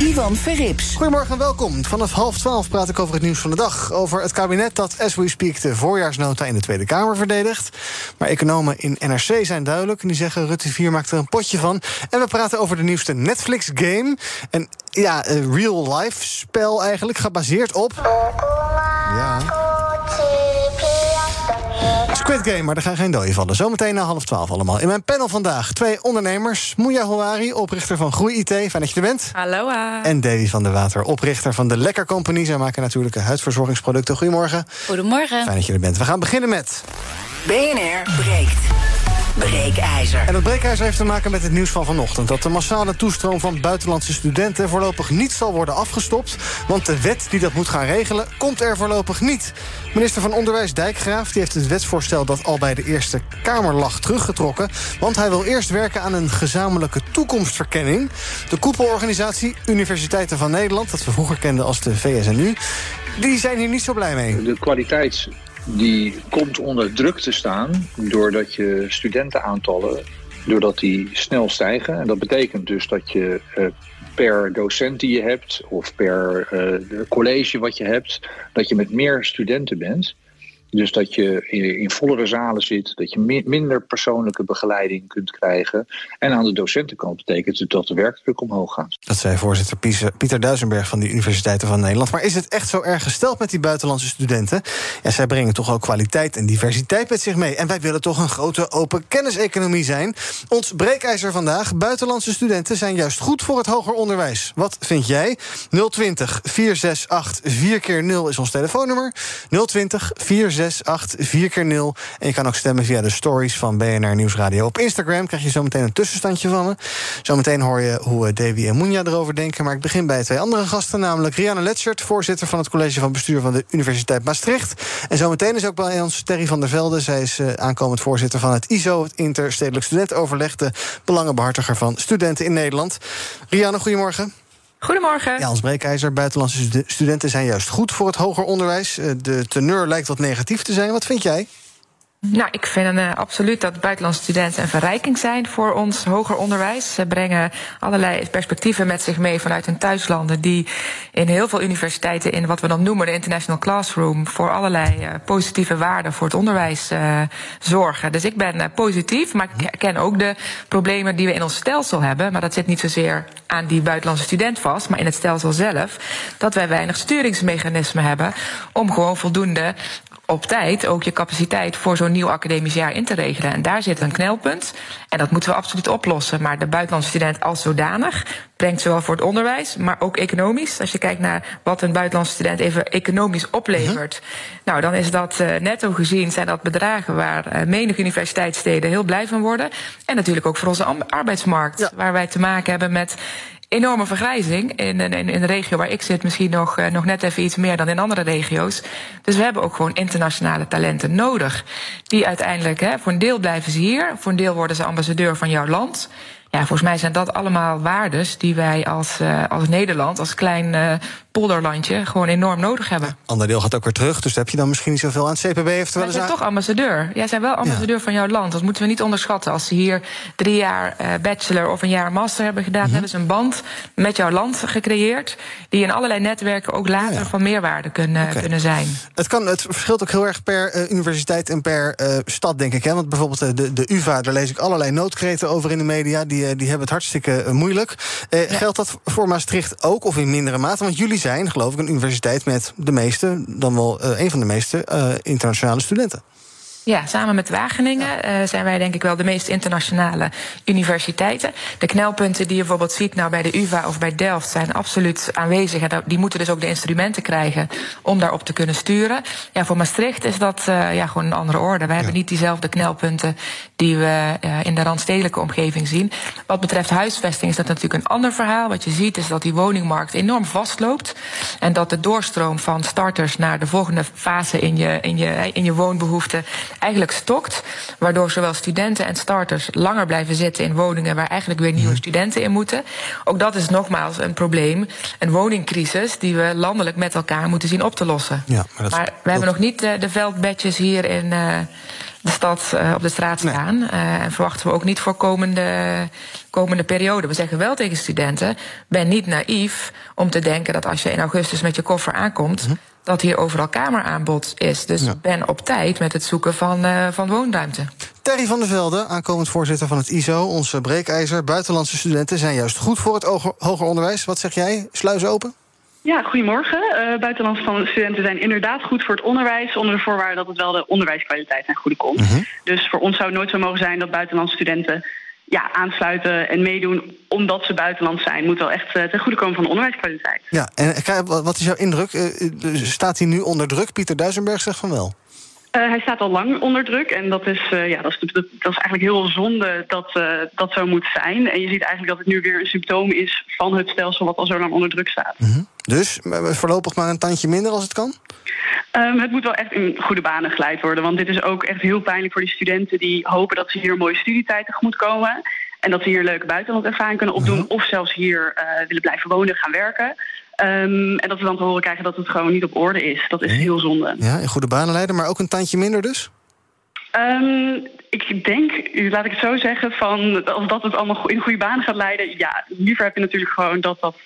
Ivan Verrips. Goedemorgen en welkom. Vanaf half twaalf praat ik over het nieuws van de dag. Over het kabinet dat, as we speak, de voorjaarsnota in de Tweede Kamer verdedigt. Maar economen in NRC zijn duidelijk. En die zeggen, Rutte 4 maakt er een potje van. En we praten over de nieuwste Netflix-game. Een ja, een real-life spel eigenlijk, gebaseerd op... Ja... Squid Game, maar er gaan geen doden vallen. Zometeen na half twaalf allemaal. In mijn panel vandaag twee ondernemers. Moeja Houari, oprichter van Groei IT. Fijn dat je er bent. Hallo. En Davy van der Water, oprichter van de Lekker Company. Zij maken natuurlijke huidverzorgingsproducten. Goedemorgen. Goedemorgen. Fijn dat je er bent. We gaan beginnen met... BNR breekt. Breekijzer. En dat breekijzer heeft te maken met het nieuws van vanochtend... dat de massale toestroom van buitenlandse studenten... voorlopig niet zal worden afgestopt... want de wet die dat moet gaan regelen, komt er voorlopig niet. Minister van Onderwijs Dijkgraaf die heeft het wetsvoorstel... dat al bij de Eerste Kamer lag teruggetrokken... want hij wil eerst werken aan een gezamenlijke toekomstverkenning. De koepelorganisatie Universiteiten van Nederland... dat we vroeger kenden als de VSNU... die zijn hier niet zo blij mee. De kwaliteit die komt onder druk te staan doordat je studentenaantallen doordat die snel stijgen. En dat betekent dus dat je uh, per docent die je hebt of per uh, college wat je hebt, dat je met meer studenten bent. Dus dat je in vollere zalen zit, dat je minder persoonlijke begeleiding kunt krijgen. En aan de docentenkant betekent het dat de werkdruk omhoog gaat. Dat zei voorzitter Pieter Duisenberg van de Universiteiten van Nederland. Maar is het echt zo erg gesteld met die buitenlandse studenten? Ja, zij brengen toch ook kwaliteit en diversiteit met zich mee. En wij willen toch een grote open kenniseconomie zijn. Ons breekijzer vandaag: buitenlandse studenten zijn juist goed voor het hoger onderwijs. Wat vind jij? 020 468 4 keer 0 is ons telefoonnummer. 020 468 4 keer 0 En je kan ook stemmen via de stories van BNR Nieuwsradio. Op Instagram krijg je zometeen een tussenstandje van me. Zometeen hoor je hoe eh, Davy en Moenja erover denken. Maar ik begin bij twee andere gasten, namelijk Rianne Letschert... voorzitter van het college van bestuur van de Universiteit Maastricht. En zometeen is ook bij ons Terry van der Velde. Zij is uh, aankomend voorzitter van het ISO... het Interstedelijk Studentenoverleg... de belangenbehartiger van studenten in Nederland. Rianne, goedemorgen. Goedemorgen. Ja, als breekijzer, buitenlandse studenten zijn juist goed voor het hoger onderwijs. Eh, de teneur lijkt wat negatief te zijn. Wat vind jij? Nou, ik vind uh, absoluut dat buitenlandse studenten een verrijking zijn voor ons hoger onderwijs. Ze brengen allerlei perspectieven met zich mee vanuit hun thuislanden, die in heel veel universiteiten in wat we dan noemen de international classroom voor allerlei uh, positieve waarden voor het onderwijs uh, zorgen. Dus ik ben positief, maar ik herken ook de problemen die we in ons stelsel hebben. Maar dat zit niet zozeer aan die buitenlandse student vast, maar in het stelsel zelf. Dat wij weinig sturingsmechanismen hebben om gewoon voldoende op tijd ook je capaciteit voor zo'n nieuw academisch jaar in te regelen. En daar zit een knelpunt. En dat moeten we absoluut oplossen. Maar de buitenlandse student als zodanig brengt zowel voor het onderwijs, maar ook economisch. Als je kijkt naar wat een buitenlandse student even economisch oplevert. Uh -huh. Nou, dan is dat uh, netto gezien zijn dat bedragen waar uh, menig universiteitssteden heel blij van worden. En natuurlijk ook voor onze arbeidsmarkt, ja. waar wij te maken hebben met enorme vergrijzing. In, in, in de regio waar ik zit misschien nog, uh, nog net even iets meer dan in andere regio's. Dus we hebben ook gewoon internationale talenten nodig. Die uiteindelijk, hè, voor een deel blijven ze hier. Voor een deel worden ze ambassadeur van jouw land. Ja, volgens mij zijn dat allemaal waardes die wij als, uh, als Nederland, als klein uh, polderlandje, gewoon enorm nodig hebben. Ander deel gaat ook weer terug, dus heb je dan misschien niet zoveel aan. Het CPB heeft wel bent toch ambassadeur. Jij bent wel ambassadeur ja. van jouw land. Dat moeten we niet onderschatten. Als ze hier drie jaar uh, bachelor of een jaar master hebben gedaan, mm -hmm. hebben ze een band met jouw land gecreëerd. Die in allerlei netwerken ook later ja, ja. van meerwaarde kunnen, okay. kunnen zijn. Het, kan, het verschilt ook heel erg per uh, universiteit en per uh, stad, denk ik. Hè? Want bijvoorbeeld de, de UVA, daar lees ik allerlei noodkreten over in de media. Die, die hebben het hartstikke moeilijk. Geldt dat voor Maastricht ook, of in mindere mate? Want jullie zijn, geloof ik, een universiteit met de meeste, dan wel uh, een van de meeste uh, internationale studenten. Ja, samen met Wageningen eh, zijn wij denk ik wel de meest internationale universiteiten. De knelpunten die je bijvoorbeeld ziet nou bij de UvA of bij Delft zijn absoluut aanwezig. En die moeten dus ook de instrumenten krijgen om daarop te kunnen sturen. Ja, voor Maastricht is dat uh, ja, gewoon een andere orde. Wij hebben niet diezelfde knelpunten die we uh, in de randstedelijke omgeving zien. Wat betreft huisvesting is dat natuurlijk een ander verhaal. Wat je ziet is dat die woningmarkt enorm vastloopt. En dat de doorstroom van starters naar de volgende fase in je, in je, in je woonbehoeften eigenlijk stokt. Waardoor zowel studenten en starters langer blijven zitten in woningen waar eigenlijk weer nieuwe studenten in moeten. Ook dat is nogmaals een probleem. Een woningcrisis die we landelijk met elkaar moeten zien op te lossen. Ja, maar, maar we hebben nog niet de, de veldbedjes hier in. Uh, de stad uh, op de straat staan. Nee. Uh, en verwachten we ook niet voor komende, komende periode. We zeggen wel tegen studenten: ben niet naïef om te denken dat als je in augustus met je koffer aankomt. Mm -hmm dat hier overal kameraanbod is. Dus ja. ben op tijd met het zoeken van, uh, van woonruimte. Terry van der Velde, aankomend voorzitter van het ISO, onze breekijzer. Buitenlandse studenten zijn juist goed voor het hoger onderwijs. Wat zeg jij? Sluizen open? Ja, goedemorgen. Uh, buitenlandse studenten zijn inderdaad goed voor het onderwijs... onder de voorwaarde dat het wel de onderwijskwaliteit ten goede komt. Mm -hmm. Dus voor ons zou het nooit zo mogen zijn dat buitenlandse studenten ja, aansluiten en meedoen omdat ze buitenland zijn. Moet wel echt uh, ten goede komen van de onderwijskwaliteit. Ja, en wat is jouw indruk? Uh, staat hij nu onder druk? Pieter Duisenberg zegt van wel. Uh, hij staat al lang onder druk en dat is, uh, ja, dat is, dat, dat is eigenlijk heel zonde dat uh, dat zo moet zijn. En je ziet eigenlijk dat het nu weer een symptoom is van het stelsel wat al zo lang onder druk staat. Mm -hmm. Dus voorlopig maar een tandje minder als het kan? Um, het moet wel echt in goede banen geleid worden. Want dit is ook echt heel pijnlijk voor die studenten die hopen dat ze hier een mooie studietijd tegemoet komen. En dat ze hier een leuke buitenlandervaring kunnen opdoen. -hmm. Of zelfs hier willen blijven wonen, gaan werken. Um, en dat we dan te horen krijgen dat het gewoon niet op orde is. Dat is nee. heel zonde. Ja, in goede banen leiden, maar ook een tandje minder dus? Um, ik denk, laat ik het zo zeggen, van als dat het allemaal in goede banen gaat leiden... ja, liever heb je natuurlijk gewoon dat dat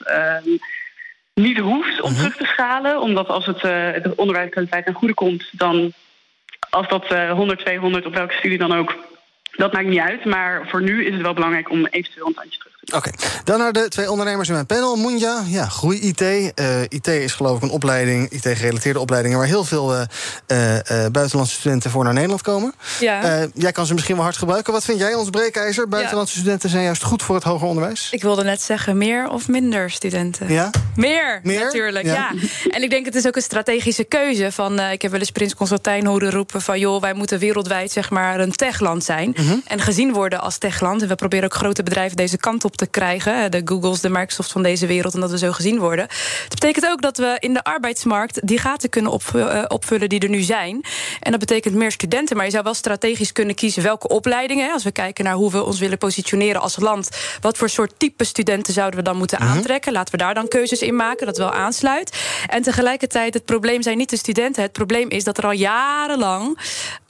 um, niet hoeft om uh -huh. terug te schalen. Omdat als het uh, de onderwijskwaliteit ten goede komt... dan als dat uh, 100, 200 op welke studie dan ook... dat maakt niet uit. Maar voor nu is het wel belangrijk om eventueel een tandje terug Oké, okay. dan naar de twee ondernemers in mijn panel. Munja, ja, groei IT. Uh, IT is geloof ik een opleiding, IT-gerelateerde opleidingen... waar heel veel uh, uh, buitenlandse studenten voor naar Nederland komen. Ja. jij kan ze misschien wel hard gebruiken. Wat vind jij, ons breekijzer? Buitenlandse ja. studenten zijn juist goed voor het hoger onderwijs? Ik wilde net zeggen, meer of minder studenten? Ja? Meer, meer? natuurlijk, ja. ja. En ik denk het is ook een strategische keuze. Van, ik heb wel eens Prins Constantijn horen roepen van... joh, wij moeten wereldwijd zeg maar een techland zijn. Mhm. Mm -hmm. En gezien worden als techland. En we proberen ook grote bedrijven deze kant op te krijgen. De Googles, de Microsoft van deze wereld. En dat we zo gezien worden. Dat betekent ook dat we in de arbeidsmarkt die gaten kunnen opvullen die er nu zijn. En dat betekent meer studenten. Maar je zou wel strategisch kunnen kiezen welke opleidingen. Als we kijken naar hoe we ons willen positioneren als land. Wat voor soort type studenten zouden we dan moeten Mhm. aantrekken? Laten we daar dan keuzes in maken. Dat wel aansluit. En tegelijkertijd, het probleem zijn niet de studenten. Het probleem is dat er al jarenlang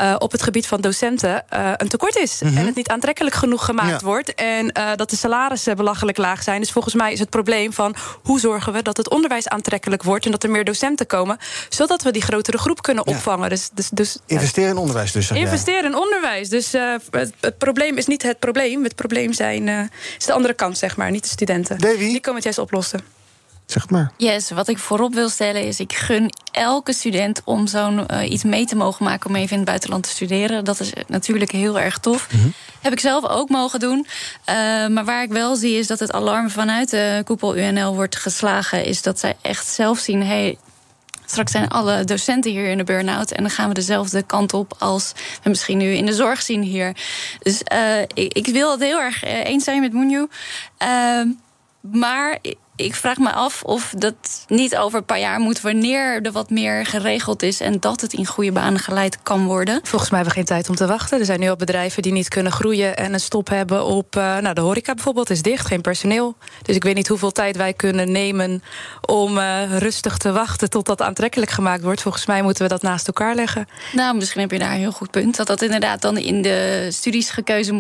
uh, op het gebied van docenten uh, een tekort is. Mhm. En het niet aantrekkelijk genoeg gemaakt Ja. wordt. En dat de salarissen belachelijk laag zijn. Dus volgens mij is het probleem van hoe zorgen we dat het onderwijs aantrekkelijk wordt. En dat er meer docenten komen. Zodat we die grotere groep kunnen Ja. opvangen. Dus, dus, dus Investeer in onderwijs dus. Investeer in onderwijs. Dus uh, het, het, probleem is niet het probleem. Het probleem zijn, uh, is de andere kant, zeg maar, niet de studenten. Davy? Die komen het juist oplossen. Zeg maar. Yes, wat ik voorop wil stellen is... ik gun elke student om zo'n uh, iets mee te mogen maken... om even in het buitenland te studeren. Dat is natuurlijk heel erg tof. Mhm. Heb ik zelf ook mogen doen. Uh, maar waar ik wel zie is dat het alarm vanuit de koepel UNL wordt geslagen... is dat zij echt zelf zien... Hey, Straks zijn alle docenten hier in de burn-out. En dan gaan we dezelfde kant op als we misschien nu in de zorg zien hier. Dus uh, ik, ik, wil het heel erg eens zijn met Moenju. Uh, maar ik vraag me af of dat niet over een paar jaar moet... wanneer er wat meer geregeld is... en dat het in goede banen geleid kan worden. Volgens mij hebben we geen tijd om te wachten. Er zijn nu al bedrijven die niet kunnen groeien... en een stop hebben op... Uh, nou, de horeca bijvoorbeeld is dicht, geen personeel. Dus ik weet niet hoeveel tijd wij kunnen nemen... om uh, rustig te wachten tot dat aantrekkelijk gemaakt wordt. Volgens mij moeten we dat naast elkaar leggen. Nou, misschien heb je daar een heel goed punt. Dat dat inderdaad dan in de studies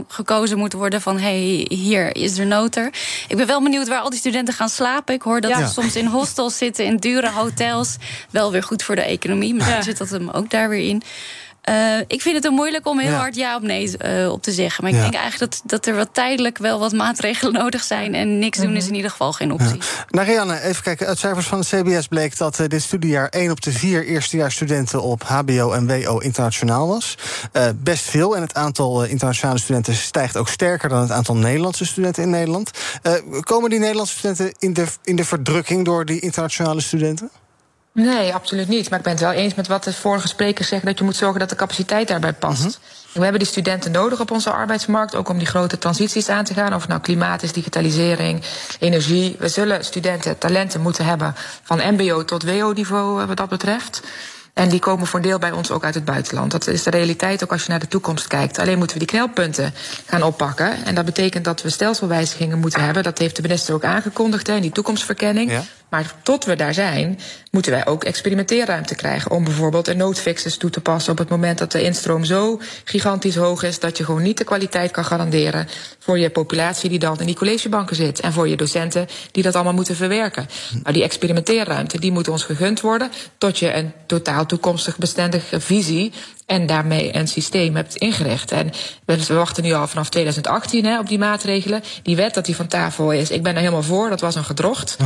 gekozen moet worden... van hey, hier is er noter. Ik ben wel benieuwd waar al die studenten gaan slapen slapen. Ik hoor dat ze soms in hostels zitten, in dure hotels. Wel weer goed voor de economie. Ja. zit dat hem ook daar weer in. Uh, ik vind het ook moeilijk om heel Ja. hard ja of nee uh, op te zeggen. Maar ik Ja. denk eigenlijk dat, dat er wat tijdelijk wel wat maatregelen nodig zijn. En niks doen is in ieder geval geen optie. Nou, Rianne, even kijken. Uit cijfers van het CBS bleek dat eh, dit studiejaar 1 op de 4 eerstejaarsstudenten op HBO en WO internationaal was. Eh, best veel. En het aantal eh, internationale studenten stijgt ook sterker dan het aantal Nederlandse studenten in Nederland. Eh, komen die Nederlandse studenten in de, in de verdrukking door die internationale studenten? Nee, absoluut niet. Maar ik ben het wel eens met wat de vorige sprekers zeggen... dat je moet zorgen dat de capaciteit daarbij past. We hebben die studenten nodig op onze arbeidsmarkt... ook om die grote transities aan te gaan. Of het nou klimaat is, digitalisering, energie. We zullen studenten talenten moeten hebben... van mbo tot wo-niveau wat dat betreft. En die komen voor een deel bij ons ook uit het buitenland. Dat is de realiteit ook als je naar de toekomst kijkt. Alleen moeten we die knelpunten gaan oppakken. En dat betekent dat we stelselwijzigingen moeten hebben. Dat heeft de minister ook aangekondigd hè, in die toekomstverkenning. Ja. Maar tot we daar zijn, moeten wij ook experimenteerruimte krijgen. Om bijvoorbeeld een noodfixes toe te passen op het moment dat de instroom zo gigantisch hoog is. dat je gewoon niet de kwaliteit kan garanderen. voor je populatie die dan in die collegebanken zit. En voor je docenten die dat allemaal moeten verwerken. Nou, die experimenteerruimte die moet ons gegund worden. tot je een totaal toekomstig bestendige visie en daarmee een systeem hebt ingericht. En we we wachten nu al vanaf 2018 hè, op die maatregelen. Die wet dat die van tafel is, ik ben er helemaal voor, dat was een gedrocht.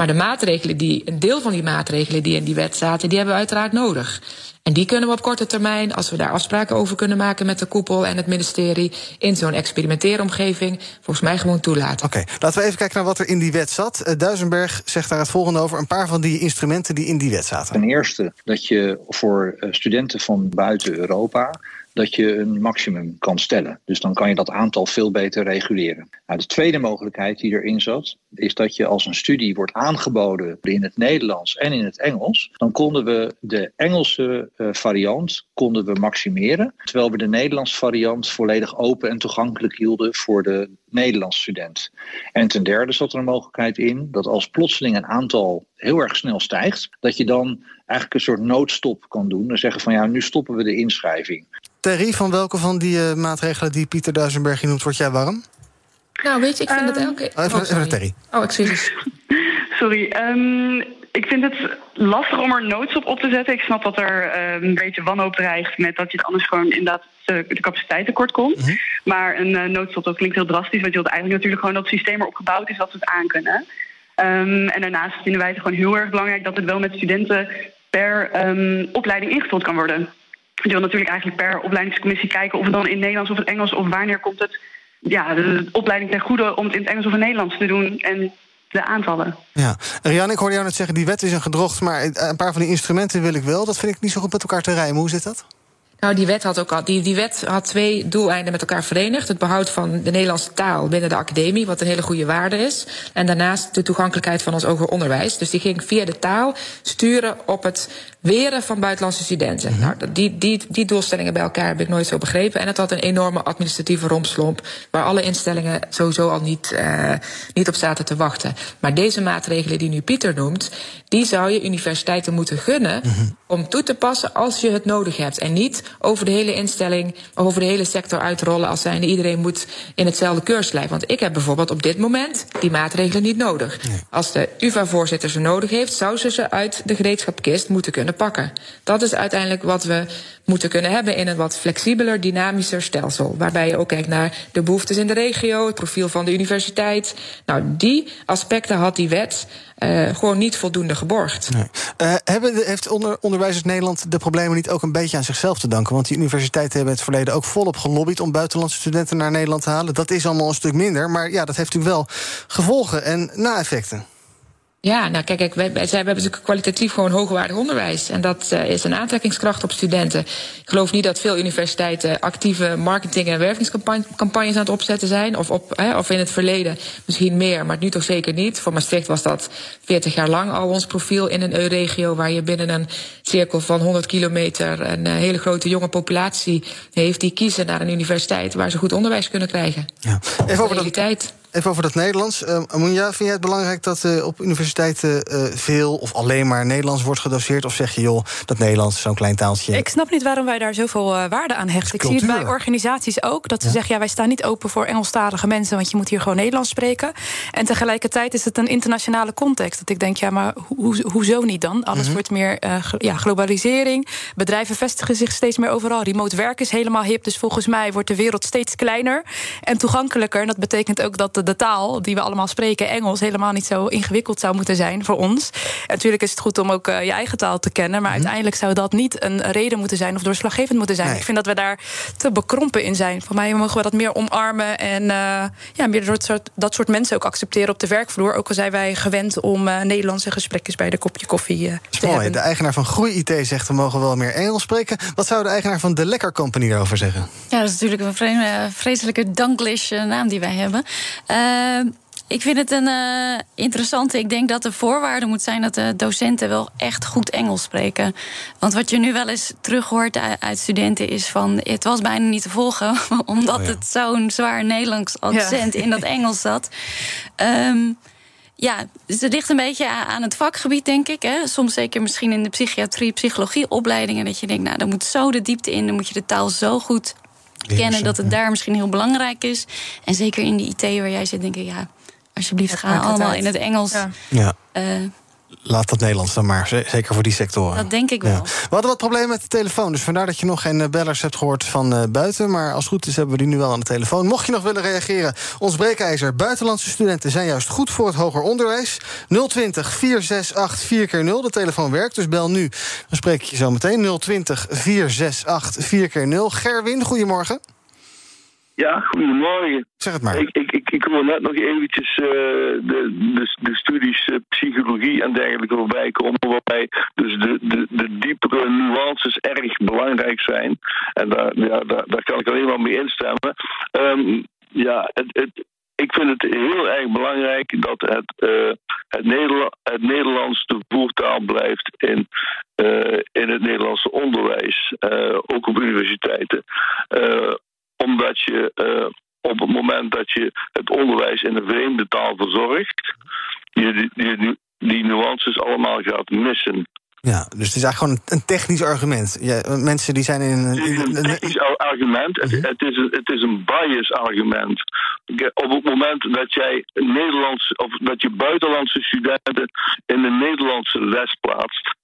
Maar de maatregelen die, een deel van die maatregelen die in die wet zaten, die hebben we uiteraard nodig. En die kunnen we op korte termijn, als we daar afspraken over kunnen maken met de koepel en het ministerie, in zo'n experimenteeromgeving, volgens mij gewoon toelaten. Oké, laten we even kijken naar wat er in die wet zat. Eh, Duisenberg zegt daar het volgende over. Een paar van die instrumenten die in die wet zaten. Ten eerste dat je voor eh, studenten van buiten Europa dat je een maximum kan stellen. Dus dan kan je dat aantal veel beter reguleren. Nou, de tweede mogelijkheid die erin zat, is dat je als een studie wordt aangeboden in het Nederlands en in het Engels, dan konden we de Engelse eh, variant konden we maximeren, terwijl we de Nederlandse variant volledig open en toegankelijk hielden voor de Nederlandse student. En ten derde zat er een mogelijkheid in dat als plotseling een aantal heel erg snel stijgt, dat je dan eigenlijk een soort noodstop kan doen en zeggen van ja, nu stoppen we de inschrijving. Terry, van welke van die eh, maatregelen die Pieter Duisenberg noemt, word jij warm? Nou, weet je, ik vind dat Ehm, elke. Oh, even, even naar Terry. Oh, excuses. Sorry. ehm, ik vind het lastig om er noodstop op te zetten. Ik snap dat er ehm, een beetje wanhoop dreigt met dat je het anders gewoon inderdaad de, de capaciteit tekort komt. Maar een eh, noodstop, dat klinkt heel drastisch. Want je wilt eigenlijk natuurlijk gewoon dat het systeem erop gebouwd is dat we het aankunnen. Ehm, en daarnaast vinden wij het gewoon heel erg belangrijk dat het wel met studenten per ehm, opleiding ingevuld kan worden. Je wil natuurlijk eigenlijk per opleidingscommissie kijken of het dan in Nederlands of het Engels of wanneer komt het ja, de opleiding ten goede om het in het Engels of het Nederlands te doen en de aantallen. Ja. Rianne, ik hoorde jou net zeggen, die wet is een gedrocht... maar een paar van die instrumenten wil ik wel. Dat vind ik niet zo goed met elkaar te rijmen. Hoe zit dat? Nou, die wet had ook al. Die, die wet had twee doeleinden met elkaar verenigd. Het behoud van de Nederlandse taal binnen de academie, wat een hele goede waarde is. En daarnaast de toegankelijkheid van ons hoger onderwijs. Dus die ging via de taal sturen op het weren van buitenlandse studenten. Nou, dat- die, die, die doelstellingen bij elkaar heb ik nooit zo begrepen. En het had een enorme administratieve rompslomp, waar alle instellingen sowieso al niet, eh, niet op zaten te wachten. Maar deze maatregelen die nu Pieter noemt, die zou je universiteiten moeten gunnen om toe te passen als je het nodig hebt. En niet over de hele instelling, over de hele sector uitrollen als zijnde iedereen moet in hetzelfde keurslijf. Want ik heb bijvoorbeeld op dit moment die maatregelen niet nodig. Als de UvA-voorzitter ze nodig heeft, zou ze ze uit de gereedschapkist moeten kunnen pakken. Dat is uiteindelijk wat we moeten kunnen hebben in een wat flexibeler, dynamischer stelsel. Waarbij je ook kijkt naar de behoeftes in de regio, het profiel van de universiteit. Nou, die aspecten had die wet eh, gewoon niet voldoende geborgd. Eh, hebben heeft onder, Onderwijzers Nederland de problemen niet ook een beetje aan zichzelf te danken? Want die universiteiten hebben het verleden ook volop gelobbyd om buitenlandse studenten naar Nederland te halen. Dat is allemaal een stuk minder, maar ja, dat heeft natuurlijk wel gevolgen en na-effecten. Ja, nou kijk, kijk wij, wij, hebben natuurlijk kwalitatief gewoon hoogwaardig onderwijs. En dat eh, is een aantrekkingskracht op studenten. Ik geloof niet dat veel universiteiten actieve marketing- en wervingscampagnes aan het opzetten zijn. Of, op, hè, of in het verleden misschien meer, maar nu toch zeker niet. Voor Maastricht was dat 40 jaar lang al ons profiel in een EU-regio... waar je binnen een cirkel van 100 kilometer een eh, hele grote jonge populatie heeft... die kiezen naar een universiteit waar ze goed onderwijs kunnen krijgen. Ja. Even over realiteit. Even over dat Nederlands. Uh, vind jij het belangrijk dat uh, op universiteiten uh, veel of alleen maar Nederlands wordt gedoseerd? Of zeg je, joh, dat Nederlands is zo'n klein taaltje? Ik snap niet waarom wij daar zoveel waarde aan hechten. Ik zie het bij organisaties ook, dat ze ja. zeggen... ja, wij staan niet open voor Engelstalige mensen... want je moet hier gewoon Nederlands spreken. En tegelijkertijd is het een internationale context. Dat ik denk, ja, maar ho hoezo niet dan? Alles Mhm. wordt meer ja, globalisering. Bedrijven vestigen zich steeds meer overal. Remote werk is helemaal hip. Dus volgens mij wordt de wereld steeds kleiner en toegankelijker. En dat betekent ook dat de, taal die we allemaal spreken, Engels, helemaal niet zo ingewikkeld zou moeten zijn voor ons. En natuurlijk is het goed om ook uh, je eigen taal te kennen. Maar uiteindelijk zou dat niet een reden moeten zijn of doorslaggevend moeten zijn. Nee. Ik vind dat we daar te bekrompen in zijn. Voor mij mogen we dat meer omarmen en uh, ja, meer dat soort, dat soort mensen ook accepteren op de werkvloer. Ook al zijn wij gewend om uh, Nederlandse gesprekjes bij de kopje koffie uh, te mooi. hebben. De eigenaar van Groei IT zegt we mogen wel meer Engels spreken. Wat zou de eigenaar van de Lekker Company daarover zeggen? Ja, dat is natuurlijk een vre vreselijke Danglish naam die wij hebben. Uh, ik vind het een uh, interessante. Ik denk dat de voorwaarde moet zijn dat de docenten wel echt goed Engels spreken. Want wat je nu wel eens terug hoort uit studenten is van... het was bijna niet te volgen, omdat oh ja. het zo'n zwaar Nederlands accent ja. in dat Engels zat. Um, ja, dus het ligt een beetje aan het vakgebied, denk ik. Hè. Soms zeker misschien in de psychiatrie, psychologieopleidingen... dat je denkt, nou, daar moet zo de diepte in... dan moet je de taal zo goed kennen dat het daar misschien heel belangrijk is. En zeker in de IT waar jij zit, denk ik, ja, alsjeblieft, ga allemaal in het Engels. Ja. ja. Uh, Laat dat Nederlands dan maar, zeker voor die sectoren. Dat denk ik wel. Ja. We hadden wat problemen met de telefoon, dus vandaar dat je nog geen bellers hebt gehoord van uh, buiten. Maar als het goed is, hebben we die nu wel aan de telefoon. Mocht je nog willen reageren, ons breekijzer. Buitenlandse studenten zijn juist goed voor het hoger onderwijs. 020 468 4 keer 0 De telefoon werkt, dus bel nu. Dan spreek ik je zo meteen. 020 468 4 keer 0 Gerwin, goedemorgen. Ja, goedemorgen. Zeg het maar. Ik, ik, ik, ik wil net nog eventjes uh, de, de, de, studies uh, psychologie en dergelijke voorbij komen. Waarbij dus de, de, de diepere nuances erg belangrijk zijn. En daar, ja, daar, daar kan ik alleen maar mee instemmen. Um, ja, het, het, ik vind het heel erg belangrijk dat het, uh, het, Nederla het Nederlands de voertaal blijft in, in het Nederlandse onderwijs. ook op universiteiten omdat je uh, op het moment dat je het onderwijs in een vreemde taal verzorgt, je die, die, die nuances allemaal gaat missen. Ja, dus het is eigenlijk gewoon een technisch argument. Ja, mensen die zijn in een. Het is een technisch argument. Het, het, is, een, het is een bias argument. Op het moment dat jij Nederlands of dat je buitenlandse studenten in een Nederlandse les plaatst.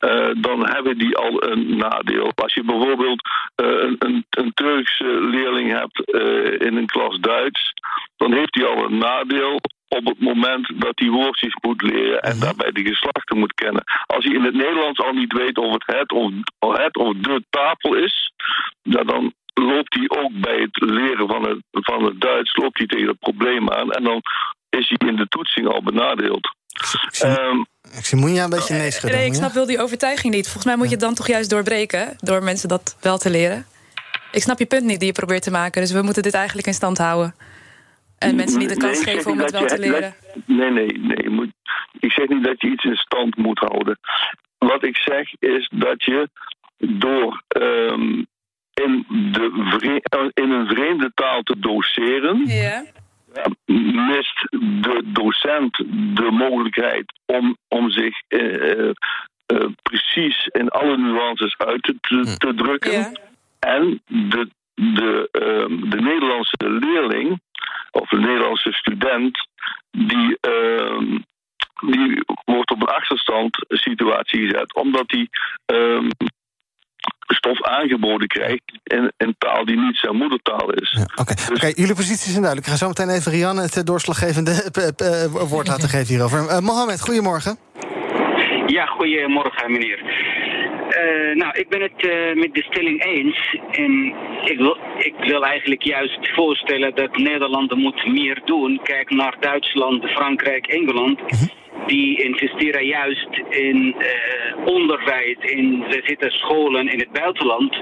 Uh, dan hebben die al een nadeel. Als je bijvoorbeeld uh, een, een, een Turkse leerling hebt in een klas Duits, dan heeft hij al een nadeel op het moment dat hij woordjes moet leren en daarbij de geslachten moet kennen. Als hij in het Nederlands al niet weet of het het of, het of de tafel is, dan loopt hij ook bij het leren van het, van het Duits loopt hij tegen het probleem aan en dan is hij in de toetsing al benadeeld. Um, ik zie Moenja een beetje nee schudden. Nee, ik snap wel die overtuiging niet. Volgens mij moet je het dan toch juist doorbreken... door mensen dat wel te leren. Ik snap je punt niet die je probeert te maken. Dus we moeten dit eigenlijk in stand houden. En mensen niet de kans nee, geven om het wel je, te leren. Nee, nee, nee. Moet, ik zeg niet dat je iets in stand moet houden. Wat ik zeg is dat je door um, in, de vre in een vreemde taal te doseren... Ja mist de docent de mogelijkheid om, om zich uh, uh, precies in alle nuances uit te, te, te drukken. Ja. En de, de, uh, de Nederlandse leerling of de Nederlandse student, die, ehm, die wordt op een achterstand situatie gezet, omdat die ehm, stof aangeboden krijgt in een taal die niet zijn moedertaal is. Ja, Oké, okay. dus... okay, jullie posities zijn duidelijk. Ik ga zo meteen even Rianne het doorslaggevende woord laten geven hierover. Uh, Mohamed, goedemorgen. Ja, goedemorgen meneer. Uh, nou, ik ben het uh, met de stelling eens. En ik wil, ik wil eigenlijk juist voorstellen dat Nederland moet meer doen. Kijk naar Duitsland, Frankrijk, Engeland. -huh die investeren juist in uh, onderwijs, in ze zitten scholen in het buitenland,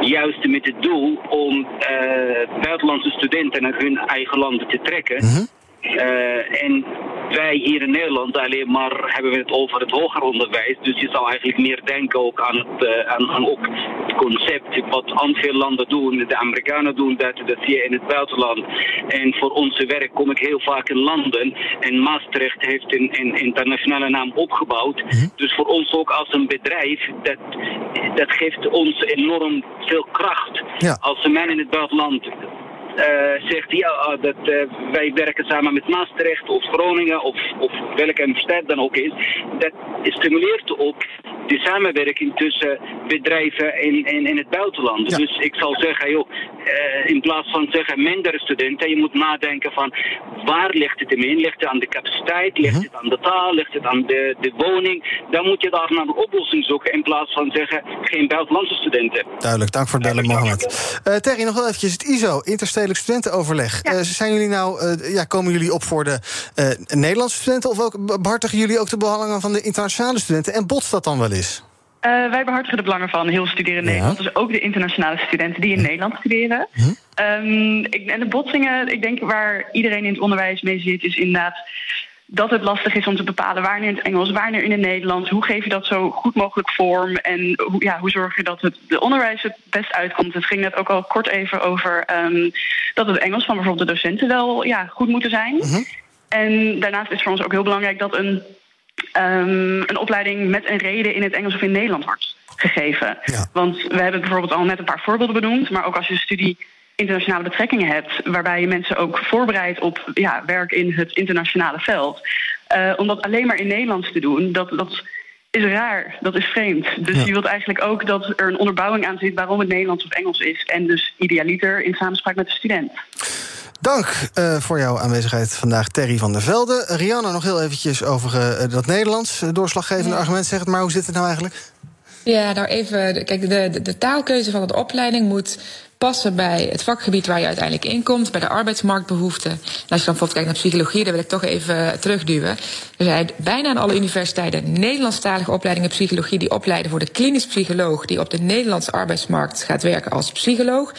juist met het doel om uh, buitenlandse studenten naar hun eigen landen te trekken. Mhm. Uh, en wij hier in Nederland alleen maar hebben we het over het hoger onderwijs. Dus je zou eigenlijk meer denken ook aan het, uh, aan, aan ook het concept wat aan veel landen doen. De Amerikanen doen dat, dat zie je in het buitenland. En voor onze werk kom ik heel vaak in landen. En Maastricht heeft een, een internationale naam opgebouwd. Dus voor ons ook als een bedrijf, dat, dat geeft ons enorm veel kracht. Ja. Als een man in het buitenland eh, zegt ja, ah, dat, eh, wij werken samen met Maastricht of Groningen of, of welke stad dan ook is. Dat stimuleert ook de samenwerking tussen bedrijven in, in, in het buitenland. Ja. Dus ik zou zeggen, joh, eh, in plaats van zeggen minder studenten, je moet nadenken van waar ligt het hem in? Ligt het aan de capaciteit? Ligt het aan de taal? Ligt het aan de, de woning? Dan moet je daar naar een oplossing zoeken in plaats van zeggen geen buitenlandse studenten. Duidelijk, dank voor het bellen, Mohammed. Eh, Terry, nog wel eventjes het ISO, Interstedelijk Studentenoverleg. Eh, zijn jullie nou, eh, ja, komen jullie op voor de eh, Nederlandse studenten... of ook behartigen jullie ook de belangen van de internationale studenten? En botst dat dan wel eens? Eh, wij behartigen de belangen van heel studeren in Ja. Nederland. Dus ook de internationale studenten die in Nederland studeren. Ehm, ik, en de botsingen, ik denk waar iedereen in het onderwijs mee zit, is inderdaad dat het lastig is om te bepalen wanneer in het Engels, wanneer in het Nederlands. Hoe geef je dat zo goed mogelijk vorm? En hoe, ja, hoe zorg je dat het de onderwijs het best uitkomt? Het ging net ook al kort even over ehm, dat het Engels van bijvoorbeeld de docenten wel ja, goed moeten zijn. En daarnaast is voor ons ook heel belangrijk dat een, ehm, een opleiding met een reden in het Engels of in het Nederlands wordt gegeven. Want we hebben bijvoorbeeld al net een paar voorbeelden benoemd, maar ook als je een studie internationale betrekkingen hebt, waarbij je mensen ook voorbereidt op ja, werk in het internationale veld. Eh, om dat alleen maar in Nederlands te doen, dat, dat is raar, dat is vreemd. Dus je wilt eigenlijk ook dat er een onderbouwing aan zit waarom het Nederlands of Engels is. En dus idealiter in samenspraak met de student. Dank eh, voor jouw aanwezigheid vandaag, Terry van der Velde. Rianna, nog heel eventjes over eh, dat Nederlands. Eh, Doorslaggevende argument, zeg het maar. Hoe zit het nou eigenlijk? Ja, nou even. Kijk, de, de, de taalkeuze van de opleiding moet passen bij het vakgebied waar je uiteindelijk in komt, bij de arbeidsmarktbehoeften. En als je dan bijvoorbeeld kijkt naar psychologie, daar wil ik toch even terugduwen. Er zijn bijna aan alle universiteiten Nederlandstalige opleidingen psychologie die opleiden voor de klinisch psycholoog die op de Nederlandse arbeidsmarkt gaat werken als psycholoog.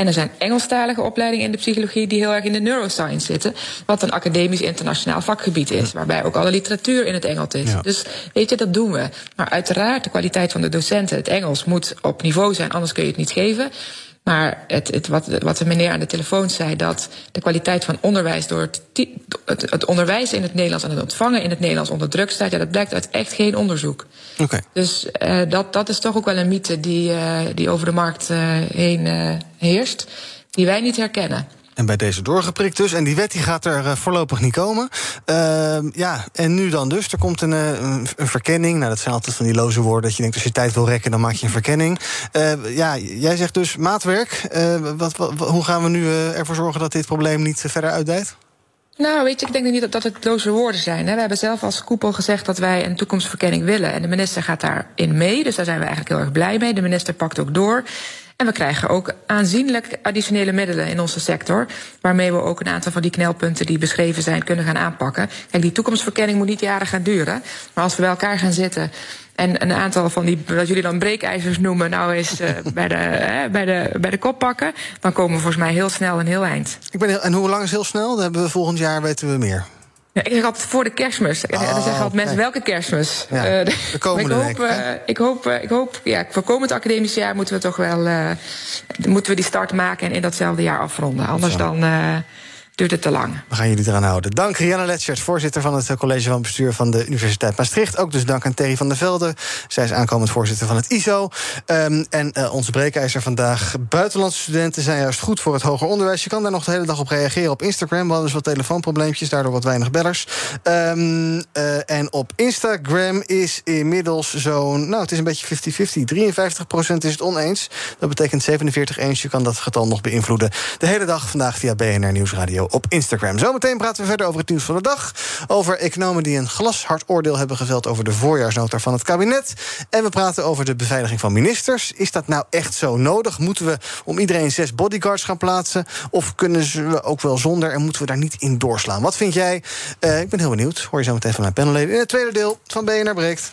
En er zijn Engelstalige opleidingen in de psychologie die heel erg in de neuroscience zitten. Wat een academisch internationaal vakgebied is. Waarbij ook alle literatuur in het Engels is. Ja. Dus weet je, dat doen we. Maar uiteraard, de kwaliteit van de docenten, het Engels moet op niveau zijn, anders kun je het niet geven. Maar het, het, wat, wat de meneer aan de telefoon zei, dat de kwaliteit van onderwijs door het, het, het onderwijs in het Nederlands en het ontvangen in het Nederlands onder druk staat, ja, dat blijkt uit echt geen onderzoek. Oké. Dus eh, dat, dat is toch ook wel een mythe die, eh, die over de markt eh, heen heerst, die wij niet herkennen. En bij deze doorgeprikt dus. En die wet die gaat er eh, voorlopig niet komen. Ehm, ja, en nu dan dus. Er komt een, eh, een, een verkenning. Nou, dat zijn altijd van die loze woorden. Dat je denkt, als je tijd wil rekken, dan maak je een verkenning. Eh, ja, jij zegt dus maatwerk. Eh, wat, hoe gaan we nu eh, ervoor zorgen dat dit probleem niet verder uitdijt? Nou, weet je, ik denk niet dat, dat het loze woorden zijn. We hebben zelf als koepel gezegd dat wij een toekomstverkenning willen. En de minister gaat daarin mee. Dus daar zijn we eigenlijk heel erg blij mee. De minister pakt ook door. En we krijgen ook aanzienlijk additionele middelen in onze sector. Waarmee we ook een aantal van die knelpunten die beschreven zijn kunnen gaan aanpakken. Kijk, die toekomstverkenning moet niet jaren gaan duren. Maar als we bij elkaar gaan zitten. En een aantal van die, wat jullie dan breekijzers noemen, nou eens eh, bij, de, hè, bij, de, bij de kop pakken. Dan komen we volgens mij heel snel een heel eind. Ik ben heel, en hoe lang is heel snel? Dan hebben we volgend jaar weten we meer. Ja, ik zeg altijd voor de kerstmis. En dan zeggen altijd mensen, welke kerstmis? Ja, Eh, de komende maar ik hoop, week, eh, ik hoop, eh, ik hoop ja, voor komend academisch jaar moeten we toch wel eh, moeten we die start maken en in datzelfde jaar afronden. Anders Zo. dan eh, duurt het te lang. We gaan jullie eraan houden. Dank Rianne Letschert, voorzitter van het eh, college van bestuur van de Universiteit Maastricht. Ook dus dank aan Terry van der Velde. Zij is aankomend voorzitter van het ISO. Ehm, en eh, onze breekijzer vandaag. Buitenlandse studenten zijn juist goed voor het hoger onderwijs. Je kan daar nog de hele dag op reageren op Instagram. We hadden dus wat telefoonprobleempjes, daardoor wat weinig bellers. Ehm, eh, en op Instagram is inmiddels zo'n. Nou, het is een beetje 50-50. 53% is het oneens. Dat betekent 47 eens. Je kan dat getal nog beïnvloeden. De hele dag vandaag via BNR Nieuwsradio op Instagram. Zometeen praten we verder over het nieuws van de dag. Over economen die een glashard oordeel hebben geveld over de voorjaarsnota van het kabinet. En we praten over de beveiliging van ministers. Is dat nou echt zo nodig? Moeten we om iedereen zes bodyguards gaan plaatsen? Of kunnen ze ook wel zonder en moeten we daar niet in doorslaan? Wat vind jij? Eh, ik ben heel benieuwd. Hoor je zo meteen van mijn panelleden in het tweede deel van BNR Breekt.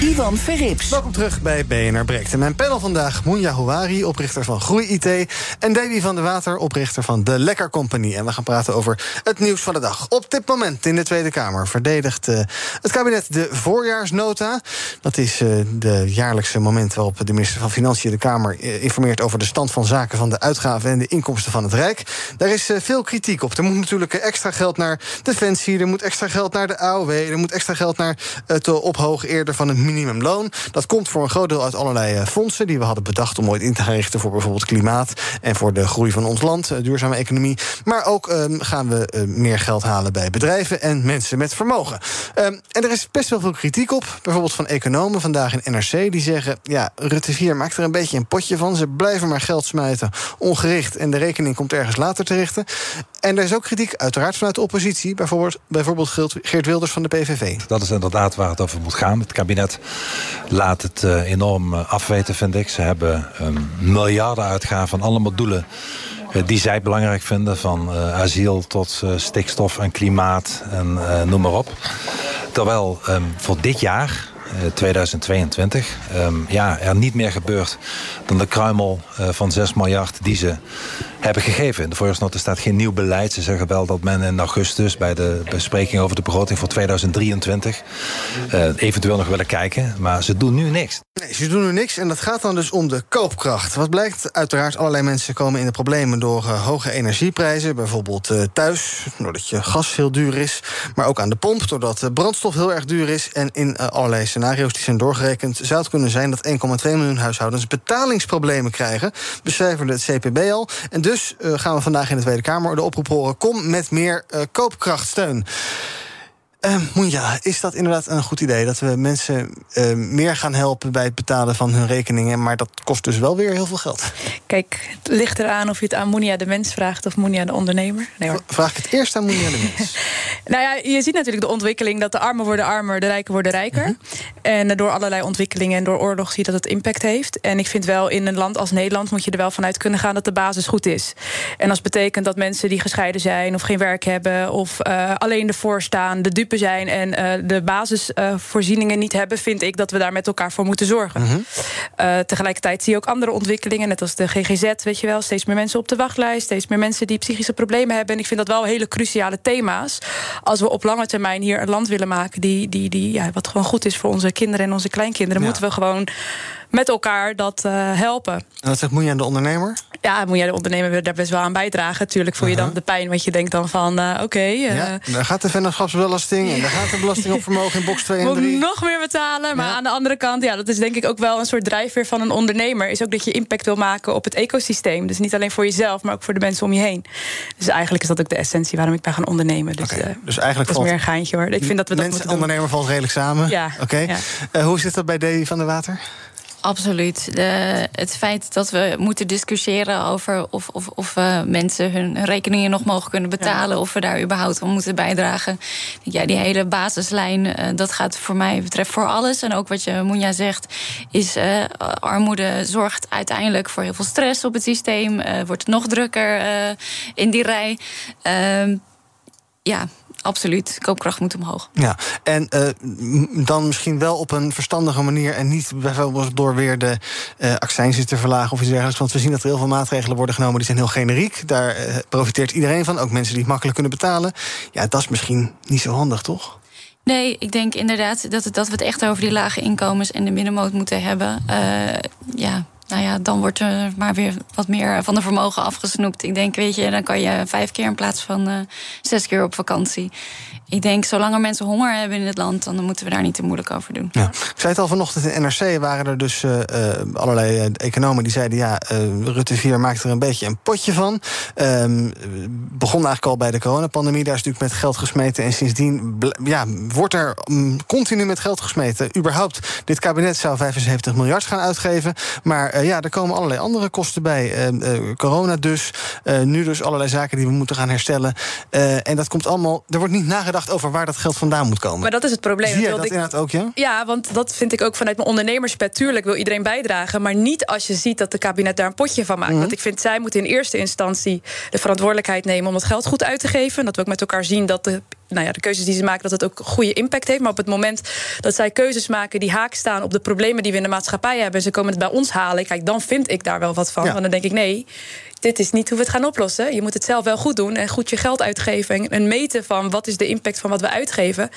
Ivan Verrips. Welkom terug bij BNR Breekt. En mijn panel vandaag Mounja Houari, oprichter van Groei IT... en Davy van der Water, oprichter van De Lekker Company. En we gaan praten over het nieuws van de dag. Op dit moment in de Tweede Kamer verdedigt uh, het kabinet de voorjaarsnota. Dat is uh, de jaarlijkse moment waarop de minister van Financiën... de Kamer uh, informeert over de stand van zaken... van de uitgaven en de inkomsten van het Rijk. Daar is veel kritiek op. Er moet natuurlijk extra geld naar Defensie... er moet extra geld naar de AOW... er moet extra geld naar het ophogen eerder van het minimumloon. Dat komt voor een groot deel uit allerlei uh, fondsen die we hadden bedacht om ooit in te gaan richten voor bijvoorbeeld klimaat en voor de groei van ons land, uh, duurzame economie. Maar ook um, gaan we uh, meer geld halen bij bedrijven en mensen met vermogen. Um, en er is best wel veel kritiek op, bijvoorbeeld van economen vandaag in NRC, die zeggen: ja, Rutte 4 maakt er een beetje een potje van. Ze blijven maar geld smijten, ongericht, en de rekening komt ergens later te richten. En er is ook kritiek, uiteraard vanuit de oppositie, bijvoorbeeld, bijvoorbeeld Geert Wilders van de PVV. Dat is inderdaad waar het over moet gaan. Het kabinet laat het uh, enorm afweten, vind ik. Ze hebben um, miljarden uitgaven aan allemaal doelen uh, die zij belangrijk vinden. Van asiel tot stikstof en klimaat en noem maar op. Terwijl um, voor dit jaar, 2022, um, ja, er niet meer gebeurt dan de kruimel van 6 miljard die ze hebben gegeven. De voorjaarsnota staat geen nieuw beleid. Ze zeggen wel dat men in augustus bij de bespreking over de begroting voor 2023 uh, eventueel nog willen kijken. Maar ze doen nu niks. Nee, ze doen nu niks en dat gaat dan dus om de koopkracht. Wat blijkt? Uiteraard, allerlei mensen komen in de problemen door uh, hoge energieprijzen. Bijvoorbeeld uh, thuis, doordat je gas heel duur is. Maar ook aan de pomp, doordat brandstof heel erg duur is. En in allerlei scenario's die zijn doorgerekend... zou het kunnen zijn dat 1,2 miljoen huishoudens betalingsproblemen krijgen. Becijferde het CPB al. En dus uh, gaan we vandaag in de Tweede Kamer de oproep horen... kom met meer uh, koopkrachtsteun. Uh, Moenja, is dat inderdaad een goed idee? Dat we mensen uh, meer gaan helpen bij het betalen van hun rekeningen. Maar dat kost dus wel weer heel veel geld. Kijk, het ligt eraan of je het aan Moenja de mens vraagt of Moenja de ondernemer. Nee, hoor. Vraag ik het eerst aan Moenja de mens. nou ja, je ziet natuurlijk de ontwikkeling dat de armen worden armer, de rijken worden rijker. -hmm. En door allerlei ontwikkelingen en door oorlog zie je dat het impact heeft. En ik vind wel in een land als Nederland moet je er wel vanuit kunnen gaan dat de basis goed is. En als betekent dat mensen die gescheiden zijn of geen werk hebben of uh, alleen ervoor staan, de dupe zijn en uh, de basisvoorzieningen uh, niet hebben, vind ik dat we daar met elkaar voor moeten zorgen. Mm -hmm. uh, tegelijkertijd zie je ook andere ontwikkelingen, net als de GGZ, weet je wel, steeds meer mensen op de wachtlijst, steeds meer mensen die psychische problemen hebben. En ik vind dat wel hele cruciale thema's. Als we op lange termijn hier een land willen maken die, die, die ja, wat gewoon goed is voor onze kinderen en onze kleinkinderen, ja. moeten we gewoon met elkaar dat uh, helpen. En wat zegt Moeja aan de ondernemer? Ja, moet jij de ondernemer daar best wel aan bijdragen. Natuurlijk voel je uh -huh. dan de pijn, want je denkt dan van, uh, oké. Okay, ja, daar gaat de vennootschapsbelasting en daar gaat de belasting op vermogen in box 2 en 3. Moet nog meer betalen, maar aan de andere kant, ja, dat is denk ik ook wel een soort drijfveer van een ondernemer. Is ook dat je impact wil maken op het ecosysteem. Dus niet alleen voor jezelf, maar ook voor de mensen om je heen. Dus eigenlijk is dat ook de essentie waarom ik ben gaan ondernemen. Dus, okay, dus eigenlijk dat is meer een geintje hoor. Ik vind dat we dat mensen en ondernemer valt redelijk samen. Ja. Oké. Okay. Ja. hoe zit dat bij Davy van der Water? Absoluut. De, het feit dat we moeten discussiëren over of, of, of uh, mensen hun rekeningen nog mogen kunnen betalen, ja. of we daar überhaupt aan moeten bijdragen. Ja, die hele basislijn, uh, dat gaat voor mij betreft voor alles. En ook wat je Moenja zegt, is uh, armoede zorgt uiteindelijk voor heel veel stress op het systeem. wordt het nog drukker in die rij. Ehm, ja, absoluut. Koopkracht moet omhoog. Ja, en uh, dan misschien wel op een verstandige manier... en niet bijvoorbeeld door weer de uh, accijnzen te verlagen of iets dergelijks. Want we zien dat er heel veel maatregelen worden genomen... die zijn heel generiek. Daar uh, profiteert iedereen van, ook mensen die het makkelijk kunnen betalen. Ja, dat is misschien niet zo handig, toch? Nee, ik denk inderdaad dat, het, dat we het echt over die lage inkomens en de middenmoot moeten hebben. Uh, ja, nou ja, dan wordt er maar weer wat meer van de vermogen afgesnoept. Ik denk, weet je, dan kan je vijf keer in plaats van uh, zes keer op vakantie. Ik denk, zolang er mensen honger hebben in het land, dan moeten we daar niet te moeilijk over doen. Ja. Ik zei het al vanochtend in NRC waren er dus uh, allerlei economen die zeiden: ja, Rutte 4 maakt er een beetje een potje van. Um, begon eigenlijk al bij de coronapandemie. Daar is natuurlijk met geld gesmeten. En sindsdien ja, wordt er um, continu met geld gesmeten. Überhaupt, dit kabinet zou 75 miljard gaan uitgeven. Maar ja, er komen allerlei andere kosten bij. Uh, corona dus. nu dus allerlei zaken die we moeten gaan herstellen. en dat komt allemaal. Er wordt niet nagedacht over waar dat geld vandaan moet komen. Maar dat is het probleem. Zie je dat ik, inderdaad ook, ja? Ja, want dat vind ik ook vanuit mijn ondernemerspet. Tuurlijk wil iedereen bijdragen. Maar niet als je ziet dat de kabinet daar een potje van maakt. Mm. Want ik vind, zij moeten in eerste instantie de verantwoordelijkheid nemen om het geld goed uit te geven. Dat we ook met elkaar zien dat de nou ja, de keuzes die ze maken, dat het ook goede impact heeft. Maar op het moment dat zij keuzes maken die haak staan op de problemen die we in de maatschappij hebben, en ze komen het bij ons halen, kijk, dan vind ik daar wel wat van. Want dan denk ik, nee, dit is niet hoe we het gaan oplossen. Je moet het zelf wel goed doen en goed je geld uitgeven. En meten van wat is de impact van wat we uitgeven.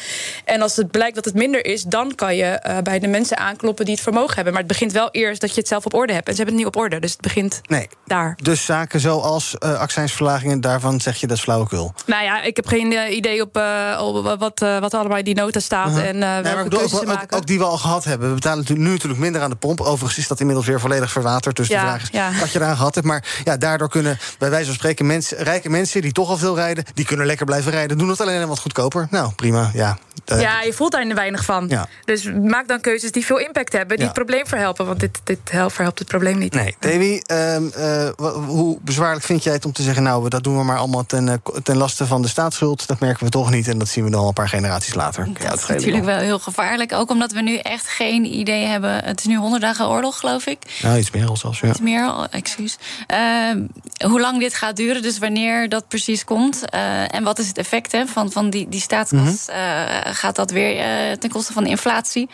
En als het blijkt dat het minder is, dan kan je uh, bij de mensen aankloppen die het vermogen hebben. Maar het begint wel eerst dat je het zelf op orde hebt. En ze hebben het niet op orde. Dus het begint nee. daar. Dus zaken zoals uh, accijnsverlagingen, daarvan zeg je dat is flauwekul. Nou ja, ik heb geen uh, idee op, op wat, wat allemaal in die nota staat. Uh-huh. En welke ook, ook, ook, die we al gehad hebben. We betalen nu natuurlijk minder aan de pomp. Overigens is dat inmiddels weer volledig verwaterd. Dus ja, de vraag is ja. wat je eraan gehad hebt. Maar ja, daardoor kunnen bij wijze van spreken mensen, rijke mensen die toch al veel rijden, die kunnen lekker blijven rijden. Doen het alleen wat goedkoper. Nou, prima. Ja, uh, ja je voelt daar weinig van. Ja. Dus maak dan keuzes die veel impact hebben, die Ja. het probleem verhelpen. Want dit, dit helpt, verhelpt het probleem niet. Nee, Davy, ehm, eh, hoe bezwaarlijk vind jij het om te zeggen... nou, dat doen we maar allemaal ten, eh, ten laste van de staatsschuld? Dat merken we toch niet en dat zien we dan al een paar generaties later. Ja, Dat is natuurlijk wel heel gevaarlijk. Ook omdat we nu echt geen idee hebben. Het is nu 100 dagen oorlog, geloof ik. Nou, iets meer al zelfs, ja. Iets meer, al, excuus. Ehm, hoe lang dit gaat duren, dus wanneer dat precies komt. eh, en wat is het effect hè, van, van die, die staatskas? eh, gaat dat weer eh, ten koste van de inflatie?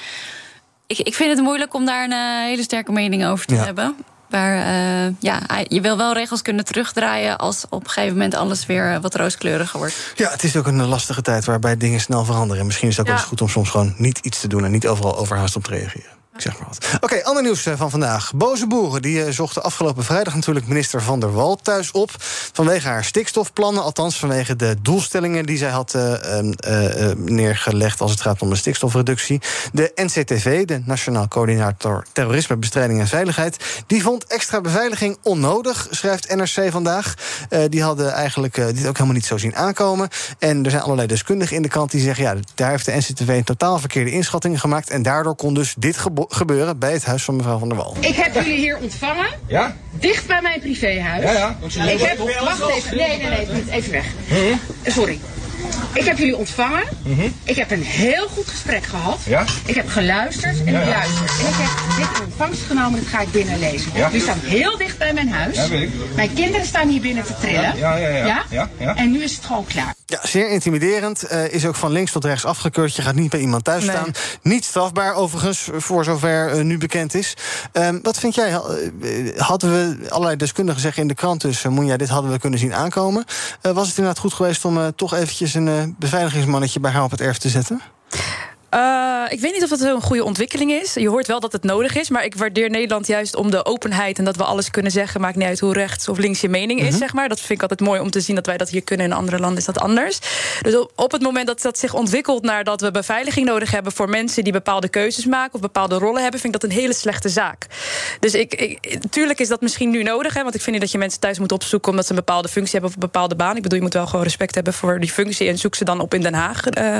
Ik, ik vind het moeilijk om daar een eh, hele sterke mening over te Ja. hebben. Maar eh, ja, je wil wel regels kunnen terugdraaien als op een gegeven moment alles weer wat rooskleuriger wordt. Ja, het is ook een lastige tijd waarbij dingen snel veranderen. En misschien is het ook wel eens goed om soms gewoon niet iets te doen... en niet overal overhaast op te reageren. Ik zeg maar wat. Oké, ander nieuws eh, van vandaag. Boze boeren die eh, zochten afgelopen vrijdag natuurlijk minister Van der Wal thuis op. Vanwege haar stikstofplannen. Althans, vanwege de doelstellingen die zij had eh, eh, eh, eh, neergelegd als het gaat om de stikstofreductie. De NCTV, de Nationaal Coördinator Terrorismebestrijding en Veiligheid, die vond extra beveiliging onnodig, schrijft NRC vandaag. Die hadden eigenlijk dit ook helemaal niet zo zien aankomen. En er zijn allerlei deskundigen in de kant die zeggen: ja, daar heeft de NCTV een totaal verkeerde inschattingen gemaakt. En daardoor kon dus dit gebeuren bij het huis van mevrouw Van der Wal. Ik heb jullie hier ontvangen. Ja? Dicht bij mijn privéhuis. Ja, ja. Ik heb. Wacht even. Nee, nee, nee. niet. Even weg. Sorry. Ik heb jullie ontvangen. Ik heb een heel goed gesprek gehad. Ja? Ik heb geluisterd en Ja, ja. geluisterd. En ik heb dit in ontvangst genomen. Dat ga ik binnenlezen. Ja. Jullie staan heel dicht bij mijn huis. Ja, weet ik. Mijn kinderen staan hier binnen te trillen. Ja, ja, ja. Ja, ja. En nu is het gewoon klaar. Ja, zeer intimiderend. eh, is ook van links tot rechts afgekeurd. Je gaat niet bij iemand thuis Nee. staan. Niet strafbaar, overigens, voor zover eh, nu bekend is. Ehm, wat vind jij? Eh, hadden we allerlei deskundigen zeggen in de krant dus... Uh, Moenja, dit hadden we kunnen zien aankomen. Eh, was het inderdaad goed geweest om toch eventjes een beveiligingsmannetje bij haar op het erf te zetten? Eh, ik weet niet of dat zo'n goede ontwikkeling is. Je hoort wel dat het nodig is, maar ik waardeer Nederland juist om de openheid en dat we alles kunnen zeggen. Maakt niet uit hoe rechts of links je mening is, Mhm. zeg maar. Dat vind ik altijd mooi om te zien dat wij dat hier kunnen. In andere landen is dat anders. Dus op, op het moment dat dat zich ontwikkelt naar dat we beveiliging nodig hebben voor mensen die bepaalde keuzes maken of bepaalde rollen hebben, vind ik dat een hele slechte zaak. Dus ik, ik, tuurlijk is dat misschien nu nodig, hè, want ik vind niet dat je mensen thuis moet opzoeken omdat ze een bepaalde functie hebben of een bepaalde baan. Ik bedoel, je moet wel gewoon respect hebben voor die functie en zoek ze dan op in Den Haag, eh,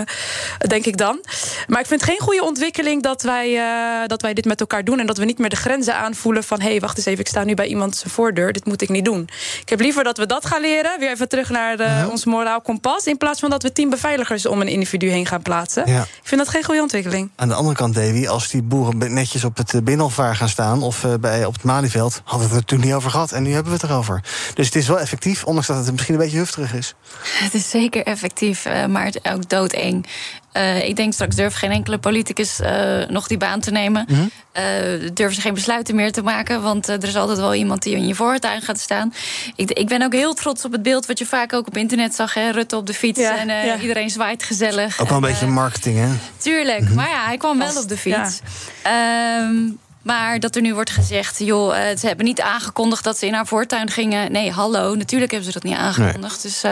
denk ik dan. Maar ik vind het geen goede ontwikkeling dat wij, eh, dat wij dit met elkaar doen. En dat we niet meer de grenzen aanvoelen van hé, hey, wacht eens even, ik sta nu bij iemand zijn voordeur. Dit moet ik niet doen. Ik heb liever dat we dat gaan leren. Weer even terug naar eh, ons moraal kompas. In plaats van dat we tien beveiligers om een individu heen gaan plaatsen. Ja. Ik vind dat geen goede ontwikkeling. Aan de andere kant, Davy, als die boeren netjes op het eh, Binnenhofvaar gaan staan... of eh, bij, op het Malieveld, hadden we het er natuurlijk niet over gehad. En nu hebben we het erover. Dus het is wel effectief, ondanks dat het misschien een beetje hufterig is. Het is zeker effectief, maar het is ook doodeng. Eh, ik denk straks durft geen enkele politicus eh, nog die baan te nemen. Mhm. Eh, durven ze geen besluiten meer te maken, want er is altijd wel iemand die in je voortuin gaat staan. Ik, ik ben ook heel trots op het beeld wat je vaak ook op internet zag: hè? Rutte op de fiets Ja, en ja. iedereen zwaait gezellig. Ook wel een En, beetje marketing, hè? Tuurlijk, maar ja, hij kwam wel op de fiets. Ehm, Maar dat er nu wordt gezegd, joh, eh, ze hebben niet aangekondigd dat ze in haar voortuin gingen. Nee, hallo, natuurlijk hebben ze dat niet aangekondigd. Dus uh,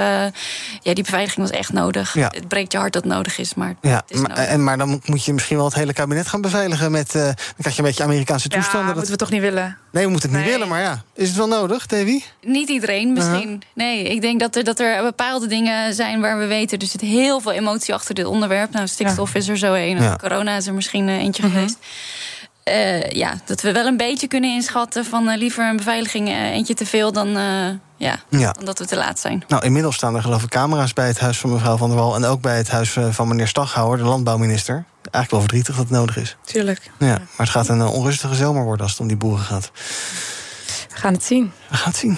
ja, die beveiliging was echt nodig. Ja. Het breekt je hart dat het nodig is, maar Ja, het is maar, nodig. en, maar dan moet je misschien wel het hele kabinet gaan beveiligen. Met, eh, dan krijg je een beetje Amerikaanse Ja, toestanden. moeten we toch niet willen? Nee, we moeten het niet willen, maar ja. Is het wel nodig, Davy? Niet iedereen misschien. Nee, ik denk dat er, dat er bepaalde dingen zijn waar we weten... er zit heel veel emotie achter dit onderwerp. Nou, stikstof is er zo een. Ja. Corona is er misschien eh, eentje geweest. Eh, ja, dat we wel een beetje kunnen inschatten van eh, liever een beveiliging eh, eentje te veel dan, eh, ja, Ja. dan dat we te laat zijn. Nou, inmiddels staan er geloof ik camera's bij het huis van mevrouw Van der Wal... en ook bij het huis van meneer Staghouwer, de landbouwminister. Eigenlijk wel verdrietig dat het nodig is. Tuurlijk. Ja, maar het gaat een onrustige zomer worden als het om die boeren gaat. We gaan het zien. We gaan het zien.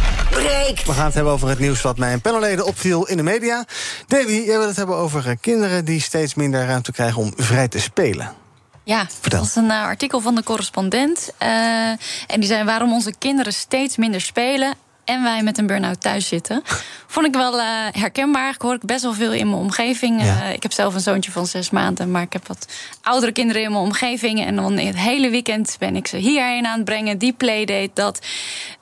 Break. We gaan het hebben over het nieuws wat mijn panelleden opviel in de media. Davy, jij wil het hebben over eh, kinderen die steeds minder ruimte krijgen om vrij te spelen. Ja, dat was een eh, artikel van de correspondent. Eh, en die zei waarom onze kinderen steeds minder spelen en wij met een burn-out thuis zitten. Vond ik wel eh, herkenbaar. Ik hoor ik best wel veel in mijn omgeving. Eh, ik heb zelf een zoontje van zes maanden, maar ik heb wat oudere kinderen in mijn omgeving. En dan het hele weekend ben ik ze hierheen aan het brengen. Die playdate, dat.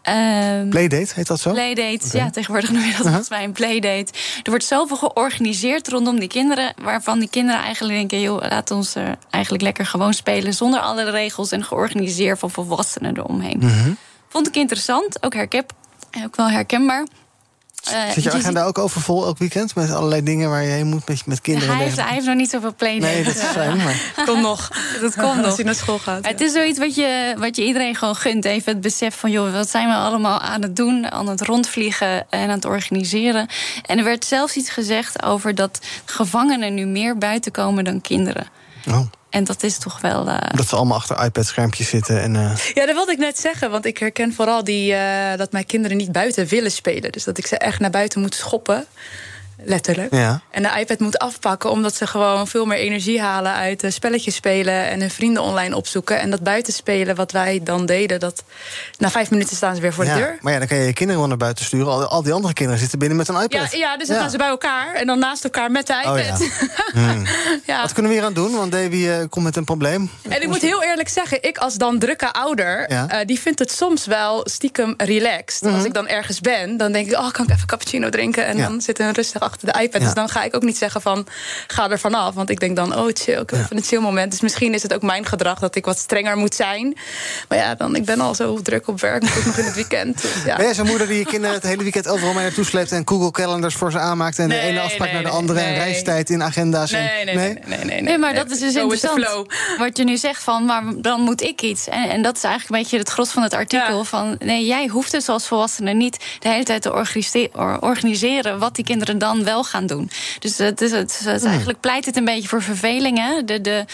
Ehm, Playdate, heet dat zo? Playdate, ja, tegenwoordig noem je dat volgens mij een playdate. Er wordt zoveel georganiseerd rondom die kinderen... waarvan die kinderen eigenlijk denken... joh, laat ons eigenlijk lekker gewoon spelen... zonder alle regels en georganiseerd van volwassenen eromheen. Mhm. Vond ik interessant, ook, herken, ook wel herkenbaar. Eh, Zit je je agenda ook overvol elk weekend met allerlei dingen waar je heen moet met, met kinderen? hij, heeft, hij heeft nog niet zoveel playdates. Nee, dat is fijn, maar- Komt nog. Dat komt Als hij naar school gaat. Het is zoiets wat je, wat je iedereen gewoon gunt. Even het besef van, joh, wat zijn we allemaal aan het doen? Aan het rondvliegen en aan het organiseren. En er werd zelfs iets gezegd over dat gevangenen nu meer buiten komen dan kinderen. Oh. En dat is toch wel... eh, Dat ze allemaal achter iPad-schermpjes zitten. En, eh, Ja, dat wilde ik net zeggen. Want ik herken vooral die, eh, dat mijn kinderen niet buiten willen spelen. Dus dat ik ze echt naar buiten moet schoppen. Letterlijk. ja. En de iPad moet afpakken omdat ze gewoon veel meer energie halen uit eh, spelletjes spelen en hun vrienden online opzoeken. En dat buitenspelen wat wij dan deden, dat na vijf minuten staan ze weer voor ja. de deur. Maar ja, dan kan je je kinderen wel naar buiten sturen. Al, al die andere kinderen zitten binnen met een Ja, iPad. ja, dus dan gaan ze bij elkaar en dan naast elkaar met de iPad. Oh, ja. Hmm. Ja. Wat kunnen we hier aan doen? Want Davy eh, komt met een probleem. En ik moet heel eerlijk zeggen, ik als dan drukke ouder, Ja. eh, die vindt het soms wel stiekem relaxed. Als ik dan ergens ben, dan denk ik, oh, kan ik even cappuccino drinken? En Mhm. Ja. dan zitten hun rustig achter de iPad. Ja. Dus dan ga ik ook niet zeggen van, ga er vanaf. Want ik denk dan, oh, chill, ik heb even een chill moment. Dus misschien is het ook mijn gedrag dat ik wat strenger moet zijn. Maar ja, dan, ik ben al zo druk op werk, moet ook nog in het weekend. Dus ja. Ben jij zo'n moeder die je kinderen het hele weekend overal mee naartoe sleept... en Google Calendars voor ze aanmaakt... en de ene afspraak nee, naar de nee, andere... en reistijd in agenda's? en- Nee, nee, nee, nee, nee, nee, Nee, maar dat is dus Zo is interessant. Wat je nu zegt van, maar dan moet ik iets. En, en dat is eigenlijk een beetje het gros van het artikel. Van, nee, jij hoeft dus als volwassene niet de hele tijd te organise- or- organiseren... wat die kinderen dan wel gaan doen. Dus het is, het, het is eigenlijk pleit het een beetje voor verveling. Hè? De, de,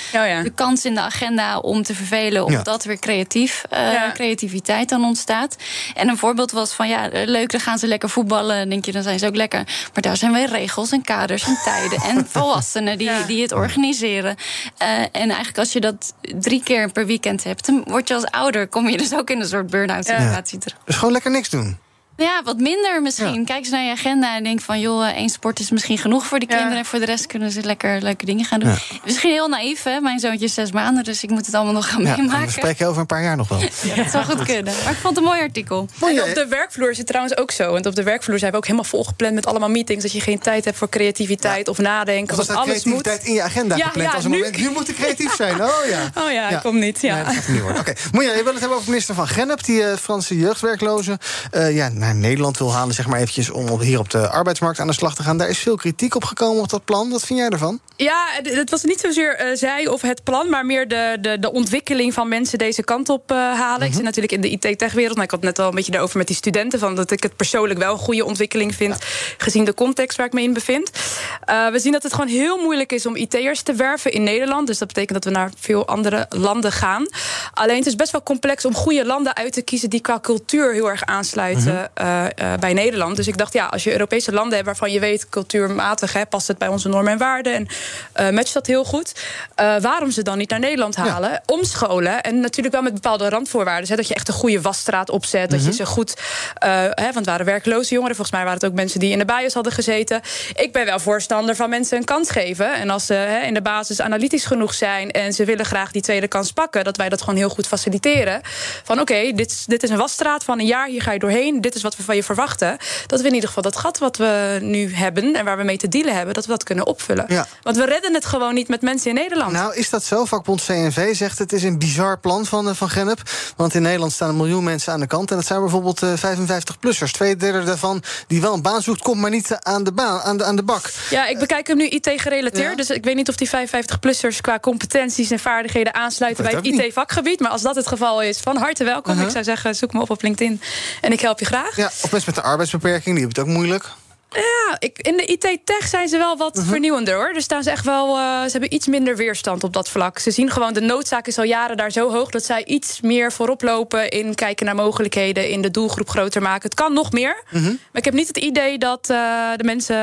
de kans in de agenda om te vervelen... omdat weer creatief, eh, Ja. creativiteit dan ontstaat. En een voorbeeld was van, ja, leuk, dan gaan ze lekker voetballen. Dan denk je, dan zijn ze ook lekker. Maar daar zijn weer regels en kaders en tijden... en volwassenen die, die het organiseren. Eh, en eigenlijk als je dat drie keer per weekend hebt... dan word je als ouder, kom je dus ook in een soort burn-out situatie terecht. Dus gewoon lekker niks doen. Ja, wat minder misschien. Kijk eens naar je agenda en denk van... joh, één sport is misschien genoeg voor de kinderen... en voor de rest kunnen ze lekker leuke dingen gaan doen. Ja. Misschien heel naïef, hè? Mijn zoontje is zes maanden... dus ik moet het allemaal nog gaan Ja, meemaken. we spreken over een paar jaar nog wel. Dat zou goed kunnen. Maar ik vond het een mooi artikel. En op de werkvloer is het trouwens ook zo. Want op de werkvloer zijn we ook helemaal volgepland met allemaal meetings. Dat je geen tijd hebt voor creativiteit of nadenken. Was dat alles moet. creativiteit in je agenda Ja, gepland? ja, als een nu- moment, nu moet ik creatief zijn. Oh ja. Oh ja, ik kom niet. Ja. Nee, dat gaat hem niet worden. Oké, Moeja, je wil het hebben over minister van Gennep... die eh, Franse jeugdwerklozen eh, ja, naar Nederland wil halen... zeg maar eventjes om op- hier op de arbeidsmarkt aan de slag te gaan. Daar is veel kritiek op gekomen op dat plan. Wat vind jij ervan? Ja, het- was niet zozeer eh, zij of het plan, maar meer de, de, de ontwikkeling van mensen deze kant op eh, halen. Ik zit natuurlijk in de IT-techwereld, maar ik had het net al een beetje erover met die studenten. Van dat ik het persoonlijk wel een goede ontwikkeling vind, gezien de context waar ik me in bevind. Eh, we zien dat het gewoon heel moeilijk is om IT'ers te werven in Nederland. Dus dat betekent dat we naar veel andere landen gaan. Alleen het is best wel complex om goede landen uit te kiezen die qua cultuur heel erg aansluiten eh, eh, bij Nederland. Dus ik dacht, ja, als je Europese landen hebt waarvan je weet, cultuurmatig hè, past het bij onze normen en waarden en uh, matcht dat heel goed. Waarom ze dan niet naar Nederland halen? Ja. Omscholen. En natuurlijk wel met bepaalde randvoorwaarden. Hè, dat je echt een goede wasstraat opzet. Mm -hmm. Dat je ze goed. hè, want het waren werkloze jongeren. Volgens mij waren het ook mensen die in de bias hadden gezeten. Ik ben wel voorstander van mensen een kans geven. En als ze hè, in de basis analytisch genoeg zijn en ze willen graag die tweede kans pakken, dat wij dat gewoon heel goed faciliteren. Van oké, okay, dit, dit is een wasstraat van een jaar, hier ga je doorheen. Dit is wat we van je verwachten. Dat we in ieder geval dat gat wat we nu hebben en waar we mee te dealen hebben, dat we dat kunnen opvullen. Ja. Want we redden het gewoon niet met mensen in Nederland. Nou, is dat zo? Vakbond CNV zegt het is een bizar plan van, van Gennep. Want in Nederland staan een miljoen mensen aan de kant. En dat zijn bijvoorbeeld uh, 55-plussers. Twee derde daarvan die wel een baan zoekt, komt maar niet aan de, baan, aan de, aan de bak. Ja, ik bekijk hem nu IT-gerelateerd. Ja. Dus ik weet niet of die 55-plussers qua competenties en vaardigheden aansluiten bij het IT-vakgebied. Maar als dat het geval is, van harte welkom. Uh -huh. Ik zou zeggen, zoek me op op LinkedIn en ik help je graag. Ja, of mensen met een arbeidsbeperking, die hebben het ook moeilijk. Ja, ik, in de IT-tech zijn ze wel wat uh -huh. vernieuwender hoor. Dus staan ze echt wel. Uh, ze hebben iets minder weerstand op dat vlak. Ze zien gewoon de noodzaak is al jaren daar zo hoog dat zij iets meer voorop lopen in kijken naar mogelijkheden, in de doelgroep groter maken. Het kan nog meer. Uh -huh. Maar ik heb niet het idee dat uh, de mensen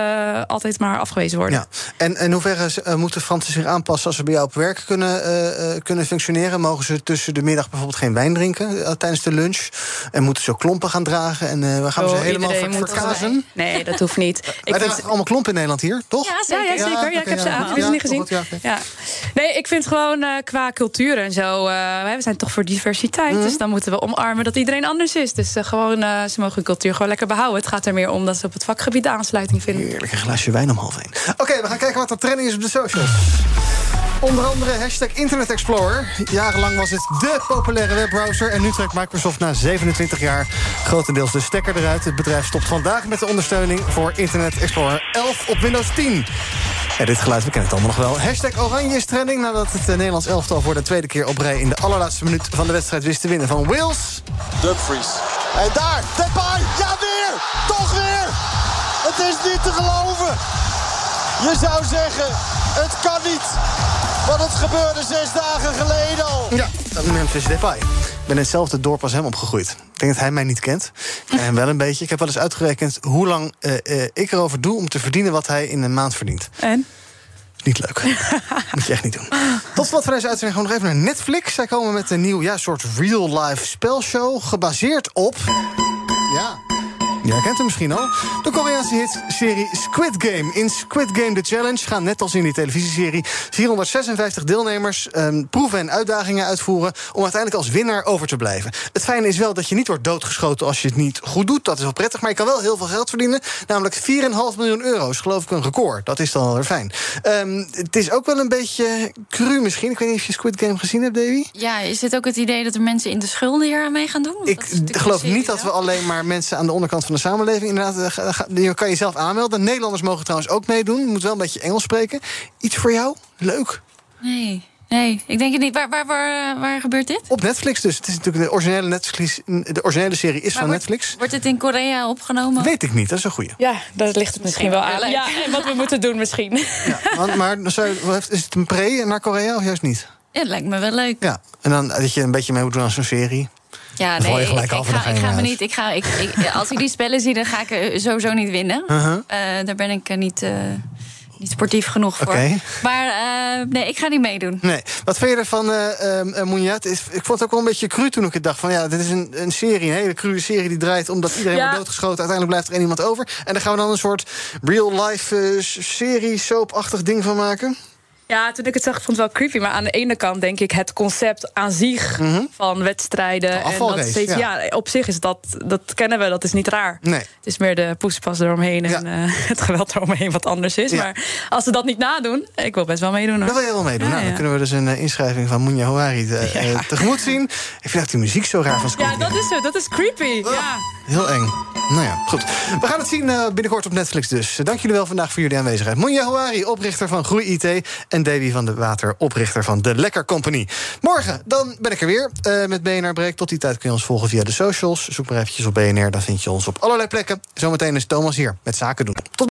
altijd maar afgewezen worden. Ja. En in hoeverre uh, moeten Fransen zich aanpassen als ze bij jou op werk kunnen, uh, kunnen functioneren? Mogen ze tussen de middag bijvoorbeeld geen wijn drinken tijdens de lunch? En moeten ze ook klompen gaan dragen? En we gaan oh, ze helemaal verkazen? Nee, dat hoeft niet. Ik vind het allemaal klompen in Nederland hier, toch? Ja, zeker. Ja, ja, zeker. ja, ik heb ze ja, niet gezien. Ja. Nee, ik vind gewoon uh, qua cultuur en zo... Uh, we zijn toch voor diversiteit. Mm. Dus dan moeten we omarmen dat iedereen anders is. Dus uh, gewoon, ze mogen hun cultuur gewoon lekker behouden. Het gaat er meer om dat ze op het vakgebied de aansluiting vinden. Heerlijk, een glaasje wijn om half één. Oké, okay, we gaan kijken wat er trending is op de socials. Onder andere hashtag Internet Explorer. Jarenlang was het dé populaire webbrowser. En nu trekt Microsoft na 27 jaar grotendeels de stekker eruit. Het bedrijf stopt vandaag met de ondersteuning voor Internet Explorer 11 op Windows 10. Ja, dit geluid, we kennen het allemaal nog wel. Hashtag Oranje is trending nadat het Nederlands elftal voor de tweede keer op rij... in de allerlaatste minuut van de wedstrijd wist te winnen van Wales. Dumfries. En daar, Depay, ja weer! Toch weer! Het is niet te geloven! Je zou zeggen, het kan niet. Want het gebeurde zes dagen geleden al. Ja, Memphis Depay. Ik ben in hetzelfde dorp als hem opgegroeid. Ik denk dat hij mij niet kent. En hem wel een beetje. Ik heb wel eens uitgerekend hoe lang uh, uh, ik erover doe... om te verdienen wat hij in een maand verdient. En? Niet leuk. Moet je echt niet doen. Tot slot van deze uitzending gewoon nog even naar Netflix. Zij komen met een nieuw ja, soort real-life spelshow... gebaseerd op... Ja, Jij kent hem misschien al. De Koreaanse hitserie Squid Game. In Squid Game The Challenge gaan, net als in die televisieserie... 456 deelnemers um, proeven en uitdagingen uitvoeren... om uiteindelijk als winnaar over te blijven. Het fijne is wel dat je niet wordt doodgeschoten als je het niet goed doet. Dat is wel prettig, maar je kan wel heel veel geld verdienen. Namelijk 4,5 miljoen euro is geloof ik een record. Dat is dan wel weer fijn. Um, het is ook wel een beetje cru misschien. Ik weet niet of je Squid Game gezien hebt, Davy. Ja, is het ook het idee dat er mensen in de schulden hier aan mee gaan doen? Ik geloof niet dat we alleen maar mensen aan de onderkant van de samenleving. Inderdaad, je kan jezelf aanmelden. Nederlanders mogen trouwens ook meedoen. Je moet wel een beetje Engels spreken. Iets voor jou? Leuk. Nee. Nee, ik denk het niet. Waar, waar, waar, waar gebeurt dit? Op Netflix dus. Het is natuurlijk de originele, Netflix, de originele serie is maar van wordt, Netflix. Wordt het in Korea opgenomen? Weet ik niet, dat is een goeie. Ja, dat ligt het misschien wel aan. Ja, en wat we moeten doen misschien. Ja, maar, maar is het een pre naar Korea of juist niet? Ja, dat lijkt me wel leuk. Ja, en dan dat je een beetje mee moet doen aan zo'n serie. Ja, nee, ik, ik, ga, ga, ik ga me niet. Ik ga, ik, ik, als ik die spellen zie, dan ga ik sowieso niet winnen. Uh -huh. uh, daar ben ik niet. Uh, niet sportief genoeg voor. Okay. Maar nee, ik ga niet meedoen. Nee. Wat vind je ervan, uh? Ik vond het ook wel een beetje cru toen ik het dacht van... ja, dit is een, een serie, een hele cruwe serie die draait... omdat iedereen ja. wordt doodgeschoten. Uiteindelijk blijft er één iemand over. En daar gaan we dan een soort real-life serie, soapachtig ding van maken? Ja, toen ik het zag, vond ik het wel creepy. Maar aan de ene kant denk ik het concept aan zich mm -hmm. van wedstrijden. En dat steeds, ja. ja. op zich is dat, dat kennen we, dat is niet raar. Nee. Het is meer de poespas eromheen en uh, het geweld eromheen wat anders is. Ja. Maar als ze dat niet nadoen, ik wil best wel meedoen. Hoor. Dat wil je wel meedoen. nou, dan kunnen we dus een uh, inschrijving van Munja Houari uh, tegemoet zien. Ik vind dat die muziek zo raar van Ja, dat is zo. Dat is creepy. Oh, ja. Heel eng. Nou ja, goed. We gaan het zien binnenkort op Netflix dus. Dank jullie wel vandaag voor jullie aanwezigheid. Munja Houari, oprichter van Groei IT. En Davy van de Water, oprichter van de Lekker Company. Morgen, dan ben ik er weer uh, met BNR Break. Tot die tijd kun je ons volgen via de socials. Zoek maar eventjes op BNR, dan vind je ons op allerlei plekken. Zometeen is Thomas hier met Zaken doen. Tot